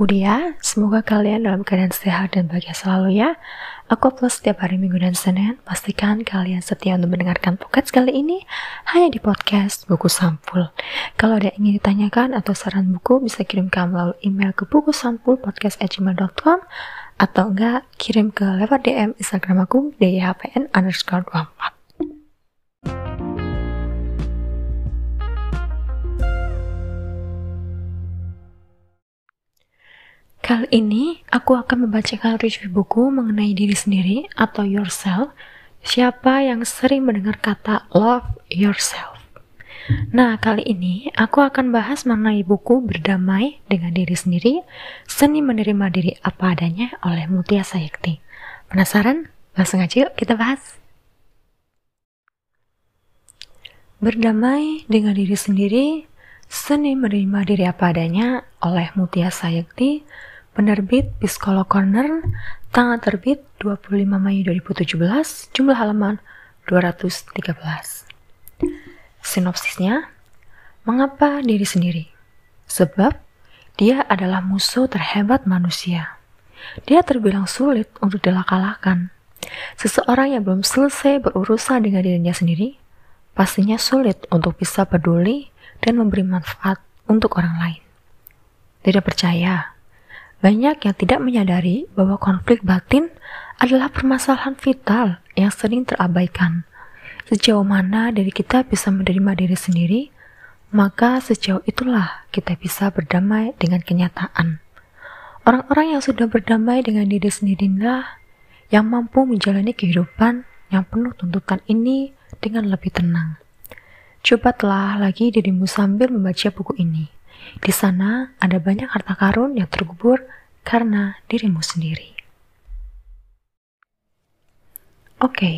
Aku Dia. Semoga kalian dalam keadaan sehat dan bahagia selalu ya. Aku upload setiap hari Minggu dan Senin. Pastikan kalian setia untuk mendengarkan podcast kali ini hanya di podcast Buku Sampul. Kalau ada yang ingin ditanyakan atau saran buku, bisa kirimkan melalui email ke buku sampul podcast@gmail.com atau enggak kirim ke lewat DM Instagram aku dyhpn underscore 24. Kali ini aku akan membacakan review buku mengenai diri sendiri atau yourself. Siapa yang sering mendengar kata love yourself? Nah, kali ini aku akan bahas mengenai buku Berdamai dengan Diri Sendiri, Seni Menerima Diri Apa Adanya oleh Mutia Sayekti. Penasaran? Langsung aja yuk kita bahas. Berdamai dengan diri sendiri, Seni Menerima Diri Apa Adanya oleh Mutia Sayekti Penerbit Psikolog Corner, tanggal terbit 25 Mei 2017, jumlah halaman 213. Sinopsisnya, mengapa diri sendiri? Sebab dia adalah musuh terhebat manusia. Dia terbilang sulit untuk dilakalahkan. Seseorang yang belum selesai berurusan dengan dirinya sendiri, pastinya sulit untuk bisa peduli dan memberi manfaat untuk orang lain. Tidak percaya? Banyak yang tidak menyadari bahwa konflik batin adalah permasalahan vital yang sering terabaikan. Sejauh mana diri kita bisa menerima diri sendiri, maka sejauh itulah kita bisa berdamai dengan kenyataan. Orang-orang yang sudah berdamai dengan diri sendirilah yang mampu menjalani kehidupan yang penuh tuntutan ini dengan lebih tenang. Coba telah lagi dirimu sambil membaca buku ini. Di sana ada banyak harta karun yang terkubur karena dirimu sendiri. Oke, okay,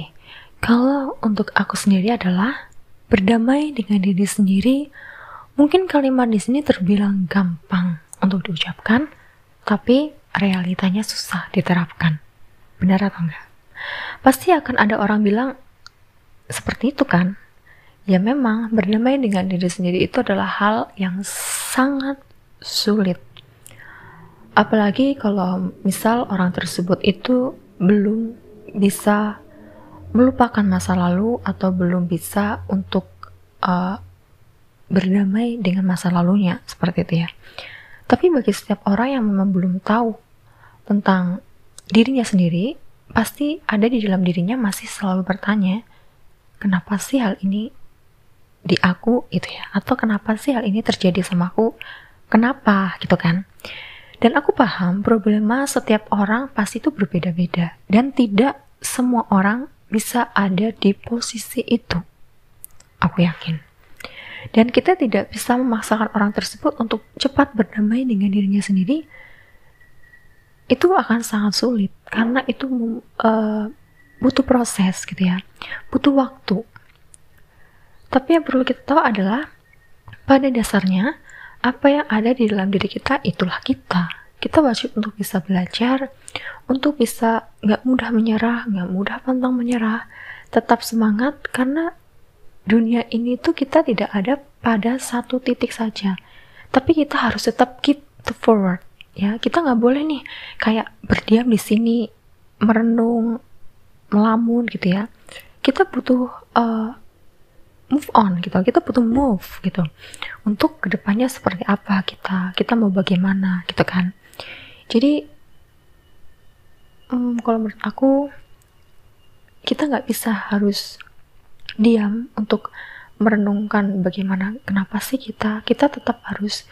kalau untuk aku sendiri adalah berdamai dengan diri sendiri. Mungkin kalimat di sini terbilang gampang untuk diucapkan, tapi realitanya susah diterapkan. Benar atau enggak? Pasti akan ada orang bilang seperti itu kan? Ya memang berdamai dengan diri sendiri itu adalah hal yang sangat sulit. Apalagi kalau misal orang tersebut itu belum bisa melupakan masa lalu atau belum bisa untuk uh, berdamai dengan masa lalunya seperti itu ya. Tapi bagi setiap orang yang memang belum tahu tentang dirinya sendiri, pasti ada di dalam dirinya masih selalu bertanya, kenapa sih hal ini di aku? Itu ya. Atau kenapa sih hal ini terjadi sama aku? Kenapa? Gitu kan dan aku paham problema setiap orang pasti itu berbeda-beda. Dan tidak semua orang bisa ada di posisi itu. Aku yakin. Dan kita tidak bisa memaksakan orang tersebut untuk cepat berdamai dengan dirinya sendiri itu akan sangat sulit. Karena itu uh, butuh proses gitu ya. Butuh waktu. Tapi yang perlu kita tahu adalah pada dasarnya apa yang ada di dalam diri kita itulah kita. Kita wajib untuk bisa belajar, untuk bisa nggak mudah menyerah, nggak mudah pantang menyerah, tetap semangat karena dunia ini tuh kita tidak ada pada satu titik saja. Tapi kita harus tetap keep the forward ya kita nggak boleh nih kayak berdiam di sini merenung melamun gitu ya kita butuh uh, move on gitu. Kita butuh move gitu. Untuk ke depannya seperti apa kita? Kita mau bagaimana gitu kan? Jadi um, kalau menurut aku kita nggak bisa harus diam untuk merenungkan bagaimana kenapa sih kita? Kita tetap harus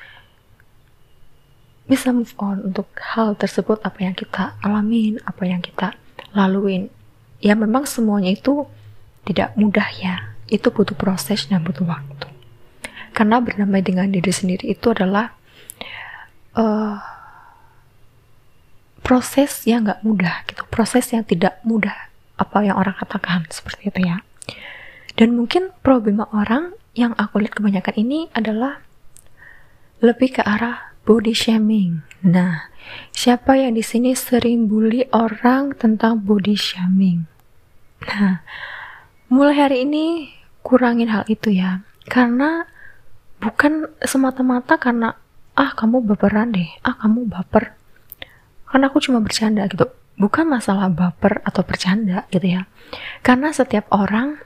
bisa move on untuk hal tersebut apa yang kita alamin apa yang kita laluin. Ya memang semuanya itu tidak mudah ya itu butuh proses dan butuh waktu. Karena berdamai dengan diri sendiri itu adalah uh, proses yang nggak mudah gitu, proses yang tidak mudah apa yang orang katakan seperti itu ya. Dan mungkin problema orang yang aku lihat kebanyakan ini adalah lebih ke arah body shaming. Nah, siapa yang di sini sering bully orang tentang body shaming? Nah, mulai hari ini kurangin hal itu ya. Karena bukan semata-mata karena ah kamu baperan deh. Ah kamu baper. Karena aku cuma bercanda gitu. Bukan masalah baper atau bercanda gitu ya. Karena setiap orang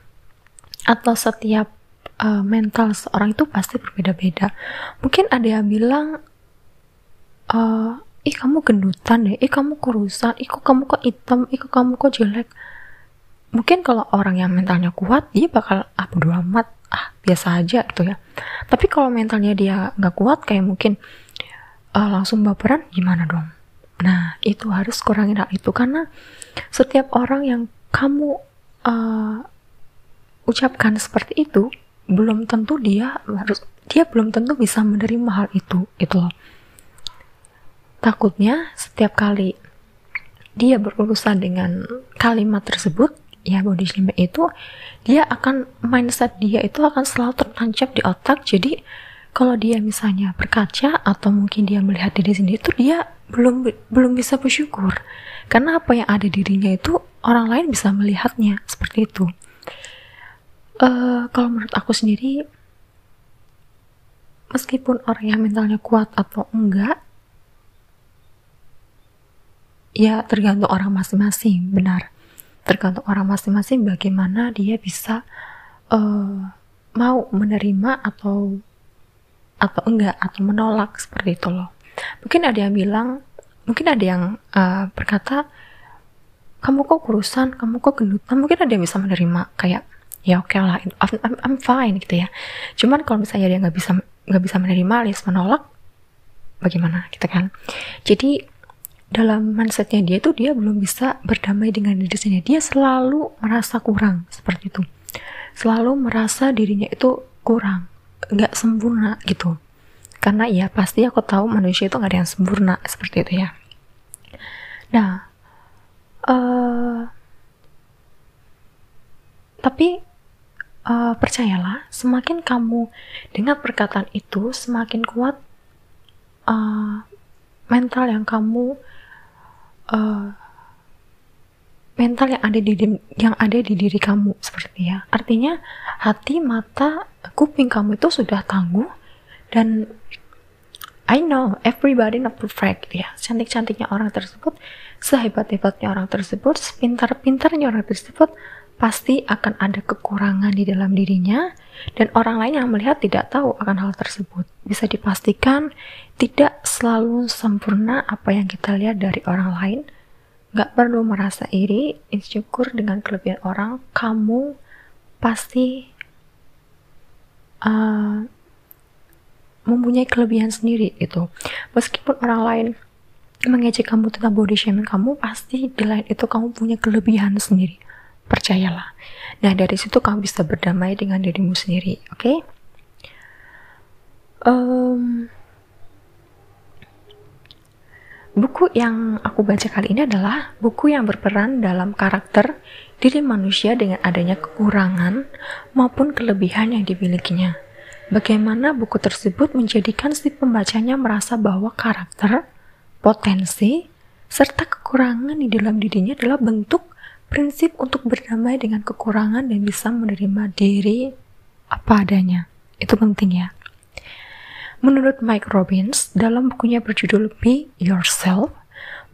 atau setiap uh, mental seorang itu pasti berbeda-beda. Mungkin ada yang bilang uh, ih kamu gendutan deh. Ih kamu kurusan. Ih kok kamu kok hitam? Ih kok kamu kok jelek mungkin kalau orang yang mentalnya kuat dia bakal ah bodo amat. Ah biasa aja gitu ya. Tapi kalau mentalnya dia nggak kuat kayak mungkin uh, langsung baperan gimana dong? Nah itu harus kurangin hal itu karena setiap orang yang kamu uh, ucapkan seperti itu belum tentu dia harus dia belum tentu bisa menerima hal itu itu loh. Takutnya setiap kali dia berurusan dengan kalimat tersebut ya body shaming itu dia akan mindset dia itu akan selalu tertancap di otak. Jadi kalau dia misalnya berkaca atau mungkin dia melihat diri sendiri itu dia belum belum bisa bersyukur. Karena apa yang ada dirinya itu orang lain bisa melihatnya. Seperti itu. Uh, kalau menurut aku sendiri meskipun orang yang mentalnya kuat atau enggak ya tergantung orang masing-masing benar tergantung orang masing-masing bagaimana dia bisa uh, mau menerima atau atau enggak atau menolak seperti itu loh. Mungkin ada yang bilang mungkin ada yang uh, berkata kamu kok kurusan kamu kok gendutan mungkin ada yang bisa menerima kayak ya oke okay lah I'm, I'm, I'm fine gitu ya. Cuman kalau misalnya dia nggak bisa nggak bisa menerima alias menolak bagaimana gitu kan? Jadi dalam mindsetnya dia tuh dia belum bisa berdamai dengan diri sendiri. Dia selalu merasa kurang seperti itu. Selalu merasa dirinya itu kurang nggak sempurna gitu. Karena ya pasti aku tahu manusia itu nggak ada yang sempurna seperti itu ya. Nah uh, tapi uh, percayalah semakin kamu dengar perkataan itu semakin kuat uh, mental yang kamu uh, mental yang ada di yang ada di diri kamu seperti ya. Artinya hati mata kuping kamu itu sudah tangguh dan I know everybody not perfect ya. Cantik cantiknya orang tersebut sehebat hebatnya orang tersebut sepintar pintarnya orang tersebut pasti akan ada kekurangan di dalam dirinya dan orang lain yang melihat tidak tahu akan hal tersebut. Bisa dipastikan tidak selalu sempurna apa yang kita lihat dari orang lain. Gak perlu merasa iri, insecure dengan kelebihan orang. Kamu pasti uh, mempunyai kelebihan sendiri itu. Meskipun orang lain mengejek kamu tentang body shaming kamu, pasti di lain itu kamu punya kelebihan sendiri Percayalah. Nah, dari situ kamu bisa berdamai dengan dirimu sendiri, oke? Okay? Um, buku yang aku baca kali ini adalah buku yang berperan dalam karakter diri manusia dengan adanya kekurangan maupun kelebihan yang dimilikinya. Bagaimana buku tersebut menjadikan si pembacanya merasa bahwa karakter, potensi, serta kekurangan di dalam dirinya adalah bentuk prinsip untuk berdamai dengan kekurangan dan bisa menerima diri apa adanya. Itu penting ya. Menurut Mike Robbins, dalam bukunya berjudul Be Yourself,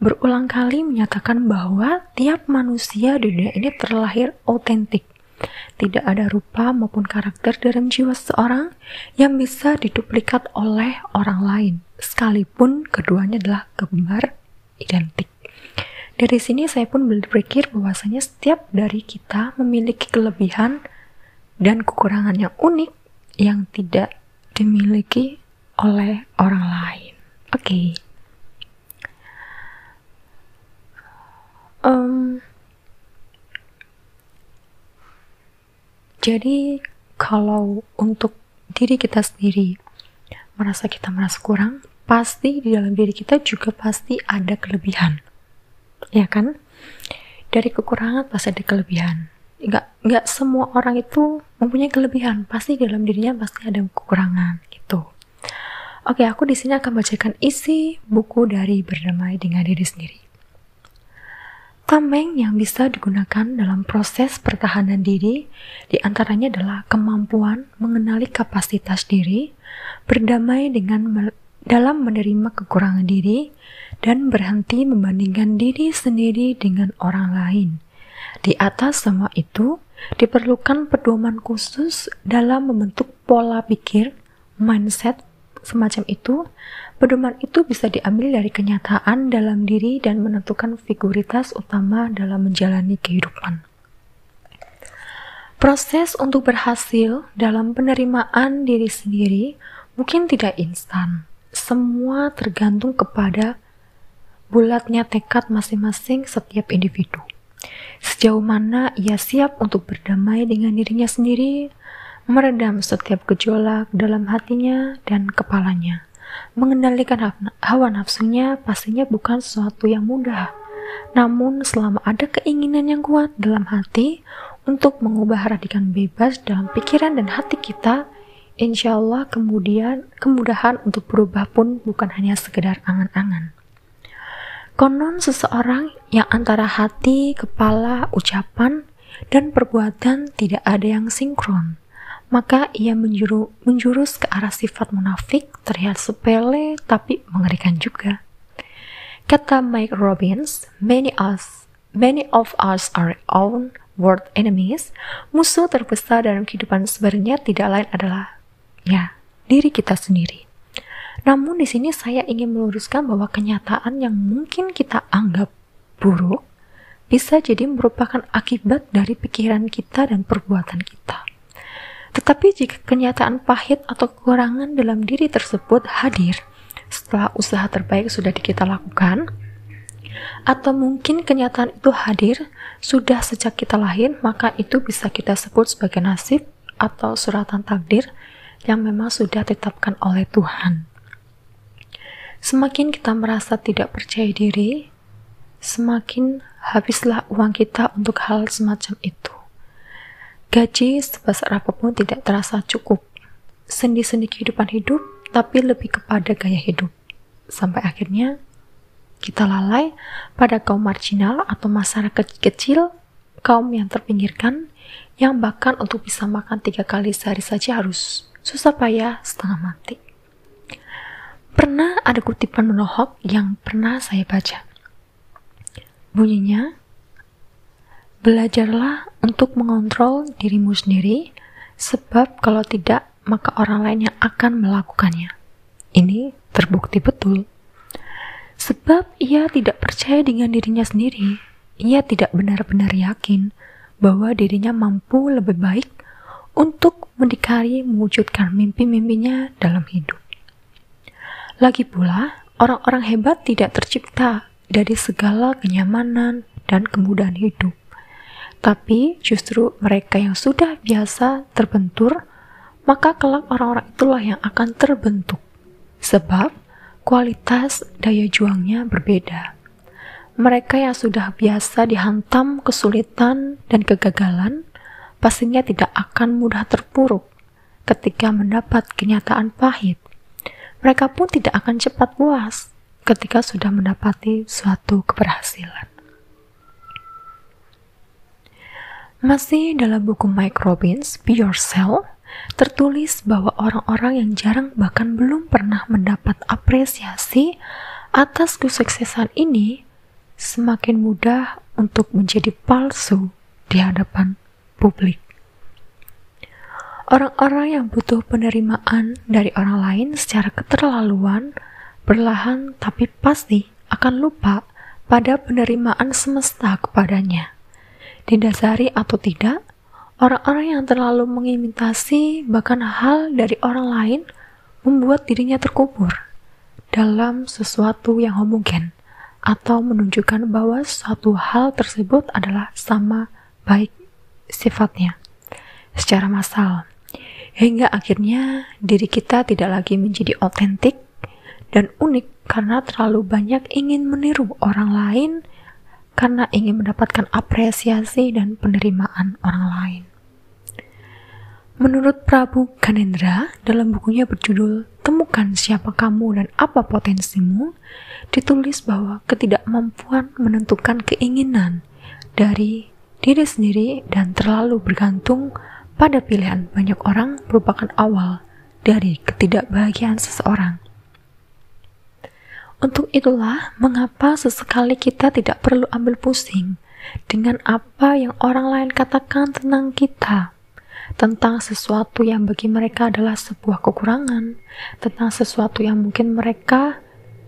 berulang kali menyatakan bahwa tiap manusia di dunia ini terlahir otentik. Tidak ada rupa maupun karakter dalam jiwa seseorang yang bisa diduplikat oleh orang lain, sekalipun keduanya adalah kembar identik. Dari sini saya pun berpikir bahwasanya setiap dari kita memiliki kelebihan dan kekurangan yang unik yang tidak dimiliki oleh orang lain. Oke. Okay. Um, jadi kalau untuk diri kita sendiri merasa kita merasa kurang, pasti di dalam diri kita juga pasti ada kelebihan ya kan? Dari kekurangan pasti ada kelebihan. Nggak nggak semua orang itu mempunyai kelebihan. Pasti dalam dirinya pasti ada kekurangan gitu. Oke aku di sini akan bacakan isi buku dari berdamai dengan diri sendiri. Tameng yang bisa digunakan dalam proses pertahanan diri di antaranya adalah kemampuan mengenali kapasitas diri, berdamai dengan dalam menerima kekurangan diri dan berhenti membandingkan diri sendiri dengan orang lain. Di atas semua itu, diperlukan pedoman khusus dalam membentuk pola pikir, mindset semacam itu. Pedoman itu bisa diambil dari kenyataan dalam diri dan menentukan figuritas utama dalam menjalani kehidupan. Proses untuk berhasil dalam penerimaan diri sendiri mungkin tidak instan. Semua tergantung kepada bulatnya tekad masing-masing setiap individu. Sejauh mana ia siap untuk berdamai dengan dirinya sendiri, meredam setiap gejolak dalam hatinya dan kepalanya. Mengendalikan hawa nafsunya pastinya bukan sesuatu yang mudah. Namun selama ada keinginan yang kuat dalam hati untuk mengubah radikan bebas dalam pikiran dan hati kita, insya Allah kemudian kemudahan untuk berubah pun bukan hanya sekedar angan-angan. Konon seseorang yang antara hati, kepala, ucapan, dan perbuatan tidak ada yang sinkron, maka ia menjuru, menjurus ke arah sifat munafik terlihat sepele tapi mengerikan juga. Kata Mike Robbins, many us, many of us are own world enemies, musuh terbesar dalam kehidupan sebenarnya tidak lain adalah ya diri kita sendiri. Namun di sini saya ingin meluruskan bahwa kenyataan yang mungkin kita anggap buruk bisa jadi merupakan akibat dari pikiran kita dan perbuatan kita. Tetapi jika kenyataan pahit atau kekurangan dalam diri tersebut hadir setelah usaha terbaik sudah kita lakukan, atau mungkin kenyataan itu hadir sudah sejak kita lahir, maka itu bisa kita sebut sebagai nasib atau suratan takdir yang memang sudah ditetapkan oleh Tuhan. Semakin kita merasa tidak percaya diri, semakin habislah uang kita untuk hal semacam itu. Gaji sebesar apa pun tidak terasa cukup. Sendi-sendi kehidupan hidup, tapi lebih kepada gaya hidup. Sampai akhirnya kita lalai pada kaum marginal atau masyarakat kecil, kaum yang terpinggirkan, yang bahkan untuk bisa makan tiga kali sehari saja harus susah payah setengah mati. Pernah ada kutipan menohok yang pernah saya baca. Bunyinya, belajarlah untuk mengontrol dirimu sendiri, sebab kalau tidak, maka orang lain yang akan melakukannya. Ini terbukti betul. Sebab ia tidak percaya dengan dirinya sendiri. Ia tidak benar-benar yakin bahwa dirinya mampu lebih baik untuk mendikari mewujudkan mimpi-mimpinya dalam hidup. Lagi pula, orang-orang hebat tidak tercipta dari segala kenyamanan dan kemudahan hidup. Tapi justru mereka yang sudah biasa terbentur, maka kelak orang-orang itulah yang akan terbentuk. Sebab kualitas daya juangnya berbeda. Mereka yang sudah biasa dihantam kesulitan dan kegagalan pastinya tidak akan mudah terpuruk ketika mendapat kenyataan pahit. Mereka pun tidak akan cepat puas ketika sudah mendapati suatu keberhasilan. Masih dalam buku Mike Robbins, Be Yourself, tertulis bahwa orang-orang yang jarang bahkan belum pernah mendapat apresiasi atas kesuksesan ini semakin mudah untuk menjadi palsu di hadapan publik. Orang-orang yang butuh penerimaan dari orang lain secara keterlaluan, berlahan tapi pasti akan lupa pada penerimaan semesta kepadanya. Didasari atau tidak, Orang-orang yang terlalu mengimitasi bahkan hal dari orang lain membuat dirinya terkubur dalam sesuatu yang homogen atau menunjukkan bahwa suatu hal tersebut adalah sama baik sifatnya secara massal hingga akhirnya diri kita tidak lagi menjadi otentik dan unik karena terlalu banyak ingin meniru orang lain karena ingin mendapatkan apresiasi dan penerimaan orang lain. Menurut Prabu Kanendra, dalam bukunya berjudul Temukan Siapa Kamu dan Apa Potensimu, ditulis bahwa ketidakmampuan menentukan keinginan dari diri sendiri dan terlalu bergantung pada pilihan banyak orang merupakan awal dari ketidakbahagiaan seseorang. Untuk itulah mengapa sesekali kita tidak perlu ambil pusing dengan apa yang orang lain katakan tentang kita, tentang sesuatu yang bagi mereka adalah sebuah kekurangan, tentang sesuatu yang mungkin mereka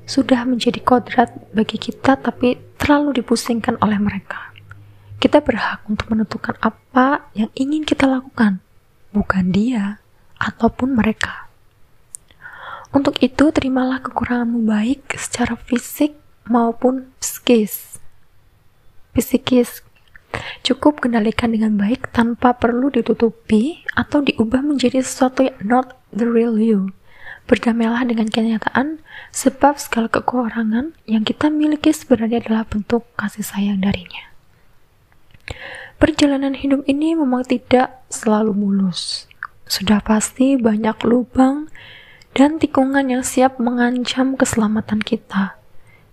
sudah menjadi kodrat bagi kita tapi terlalu dipusingkan oleh mereka. Kita berhak untuk menentukan apa yang ingin kita lakukan, bukan dia ataupun mereka. Untuk itu, terimalah kekuranganmu baik secara fisik maupun psikis. Psikis cukup kendalikan dengan baik tanpa perlu ditutupi atau diubah menjadi sesuatu yang not the real you. Berdamailah dengan kenyataan, sebab segala kekurangan yang kita miliki sebenarnya adalah bentuk kasih sayang darinya. Perjalanan hidup ini memang tidak selalu mulus. Sudah pasti banyak lubang dan tikungan yang siap mengancam keselamatan kita.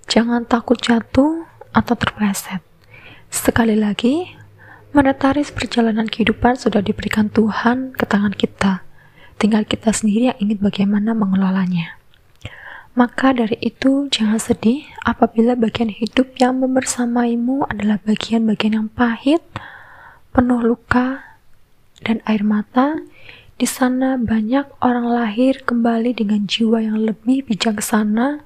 Jangan takut jatuh atau terpleset. Sekali lagi, monetaris perjalanan kehidupan sudah diberikan Tuhan ke tangan kita. Tinggal kita sendiri yang ingin bagaimana mengelolanya. Maka dari itu, jangan sedih apabila bagian hidup yang membersamaimu adalah bagian-bagian yang pahit, penuh luka, dan air mata di sana banyak orang lahir kembali dengan jiwa yang lebih bijaksana.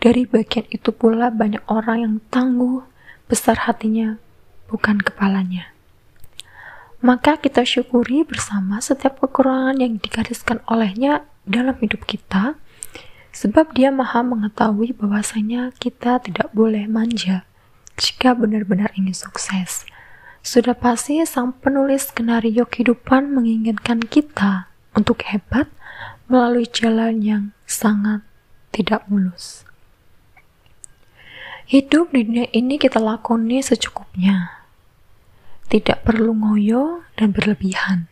Dari bagian itu pula banyak orang yang tangguh, besar hatinya, bukan kepalanya. Maka kita syukuri bersama setiap kekurangan yang digariskan olehnya dalam hidup kita, sebab dia maha mengetahui bahwasanya kita tidak boleh manja jika benar-benar ingin sukses. Sudah pasti sang penulis skenario kehidupan menginginkan kita untuk hebat melalui jalan yang sangat tidak mulus. Hidup di dunia ini kita lakoni secukupnya. Tidak perlu ngoyo dan berlebihan.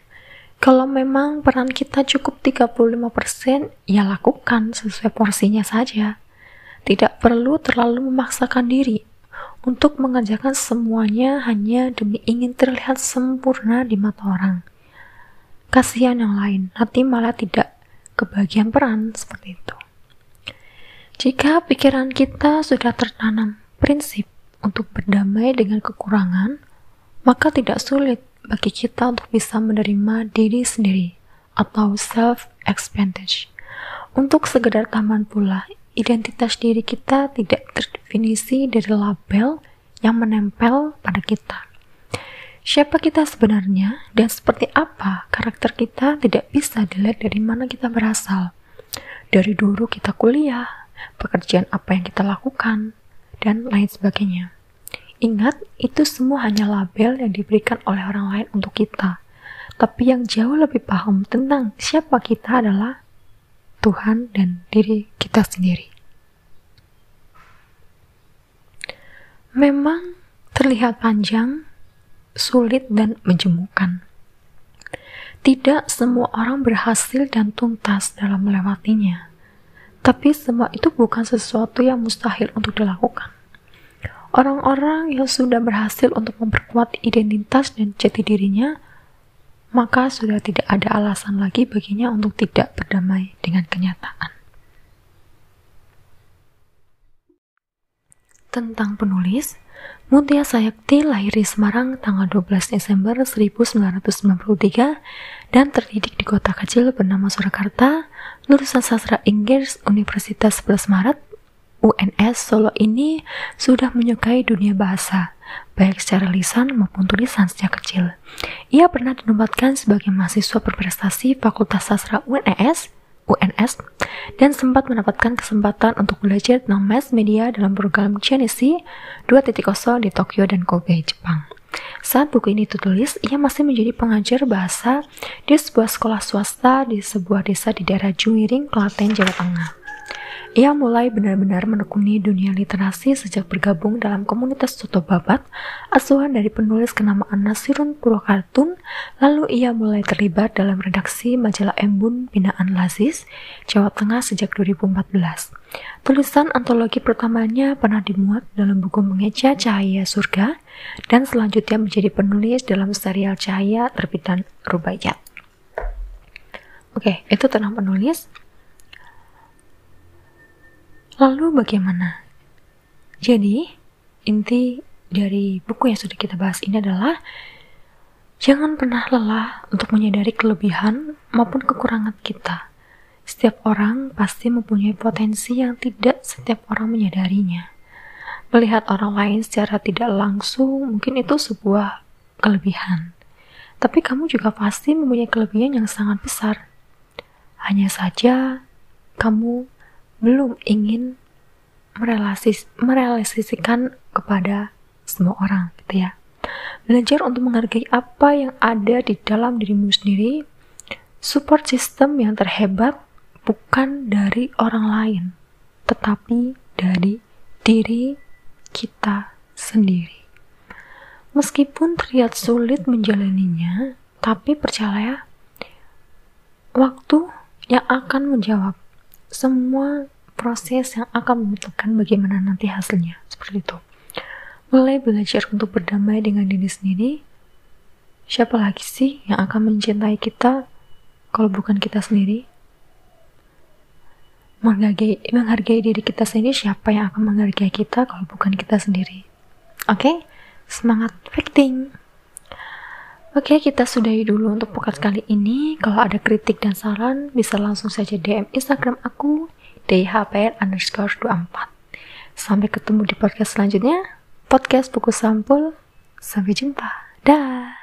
Kalau memang peran kita cukup 35%, ya lakukan sesuai porsinya saja. Tidak perlu terlalu memaksakan diri untuk mengerjakan semuanya hanya demi ingin terlihat sempurna di mata orang. Kasihan yang lain, nanti malah tidak kebagian peran seperti itu. Jika pikiran kita sudah tertanam prinsip untuk berdamai dengan kekurangan, maka tidak sulit bagi kita untuk bisa menerima diri sendiri atau self-expansion. Untuk sekedar taman pula, identitas diri kita tidak terdefinisi dari label yang menempel pada kita. Siapa kita sebenarnya dan seperti apa karakter kita tidak bisa dilihat dari mana kita berasal. Dari dulu kita kuliah, pekerjaan apa yang kita lakukan, dan lain sebagainya. Ingat, itu semua hanya label yang diberikan oleh orang lain untuk kita. Tapi yang jauh lebih paham tentang siapa kita adalah Tuhan dan diri kita sendiri. Memang terlihat panjang, sulit, dan menjemukan. Tidak semua orang berhasil dan tuntas dalam melewatinya, tapi semua itu bukan sesuatu yang mustahil untuk dilakukan. Orang-orang yang sudah berhasil untuk memperkuat identitas dan jati dirinya maka sudah tidak ada alasan lagi baginya untuk tidak berdamai dengan kenyataan. Tentang penulis, Mutia Sayakti lahir di Semarang tanggal 12 Desember 1993 dan terdidik di kota kecil bernama Surakarta, lulusan sastra Inggris Universitas 11 Maret, UNS Solo ini sudah menyukai dunia bahasa, baik secara lisan maupun tulisan sejak kecil. Ia pernah dinobatkan sebagai mahasiswa berprestasi Fakultas Sastra UNS, UNS, dan sempat mendapatkan kesempatan untuk belajar tentang mass media dalam program Genesis 2.0 di Tokyo dan Kobe, Jepang. Saat buku ini ditulis, ia masih menjadi pengajar bahasa di sebuah sekolah swasta di sebuah desa di daerah Juwiring, Klaten, Jawa Tengah. Ia mulai benar-benar menekuni dunia literasi sejak bergabung dalam komunitas Soto Babat, asuhan dari penulis kenamaan Nasirun Purwakartun, lalu ia mulai terlibat dalam redaksi majalah Embun Binaan Lazis, Jawa Tengah sejak 2014. Tulisan antologi pertamanya pernah dimuat dalam buku Mengeja Cahaya Surga, dan selanjutnya menjadi penulis dalam serial Cahaya terbitan Rubaiyat. Oke, itu tentang penulis. Lalu bagaimana? Jadi, inti dari buku yang sudah kita bahas ini adalah jangan pernah lelah untuk menyadari kelebihan maupun kekurangan kita. Setiap orang pasti mempunyai potensi yang tidak setiap orang menyadarinya. Melihat orang lain secara tidak langsung mungkin itu sebuah kelebihan. Tapi kamu juga pasti mempunyai kelebihan yang sangat besar. Hanya saja kamu belum ingin merelasis, merealisasikan kepada semua orang gitu ya. Belajar untuk menghargai apa yang ada di dalam dirimu sendiri support system yang terhebat bukan dari orang lain tetapi dari diri kita sendiri. Meskipun terlihat sulit menjalaninya tapi percaya waktu yang akan menjawab semua proses yang akan menentukan bagaimana nanti hasilnya. Seperti itu. Mulai belajar untuk berdamai dengan diri sendiri. Siapa lagi sih yang akan mencintai kita kalau bukan kita sendiri? Menghargai, menghargai diri kita sendiri siapa yang akan menghargai kita kalau bukan kita sendiri? Oke? Okay? semangat fighting Oke, kita sudahi dulu untuk podcast kali ini. Kalau ada kritik dan saran, bisa langsung saja DM Instagram aku, dhpr underscore 24. Sampai ketemu di podcast selanjutnya. Podcast Buku Sampul. Sampai jumpa. Dah.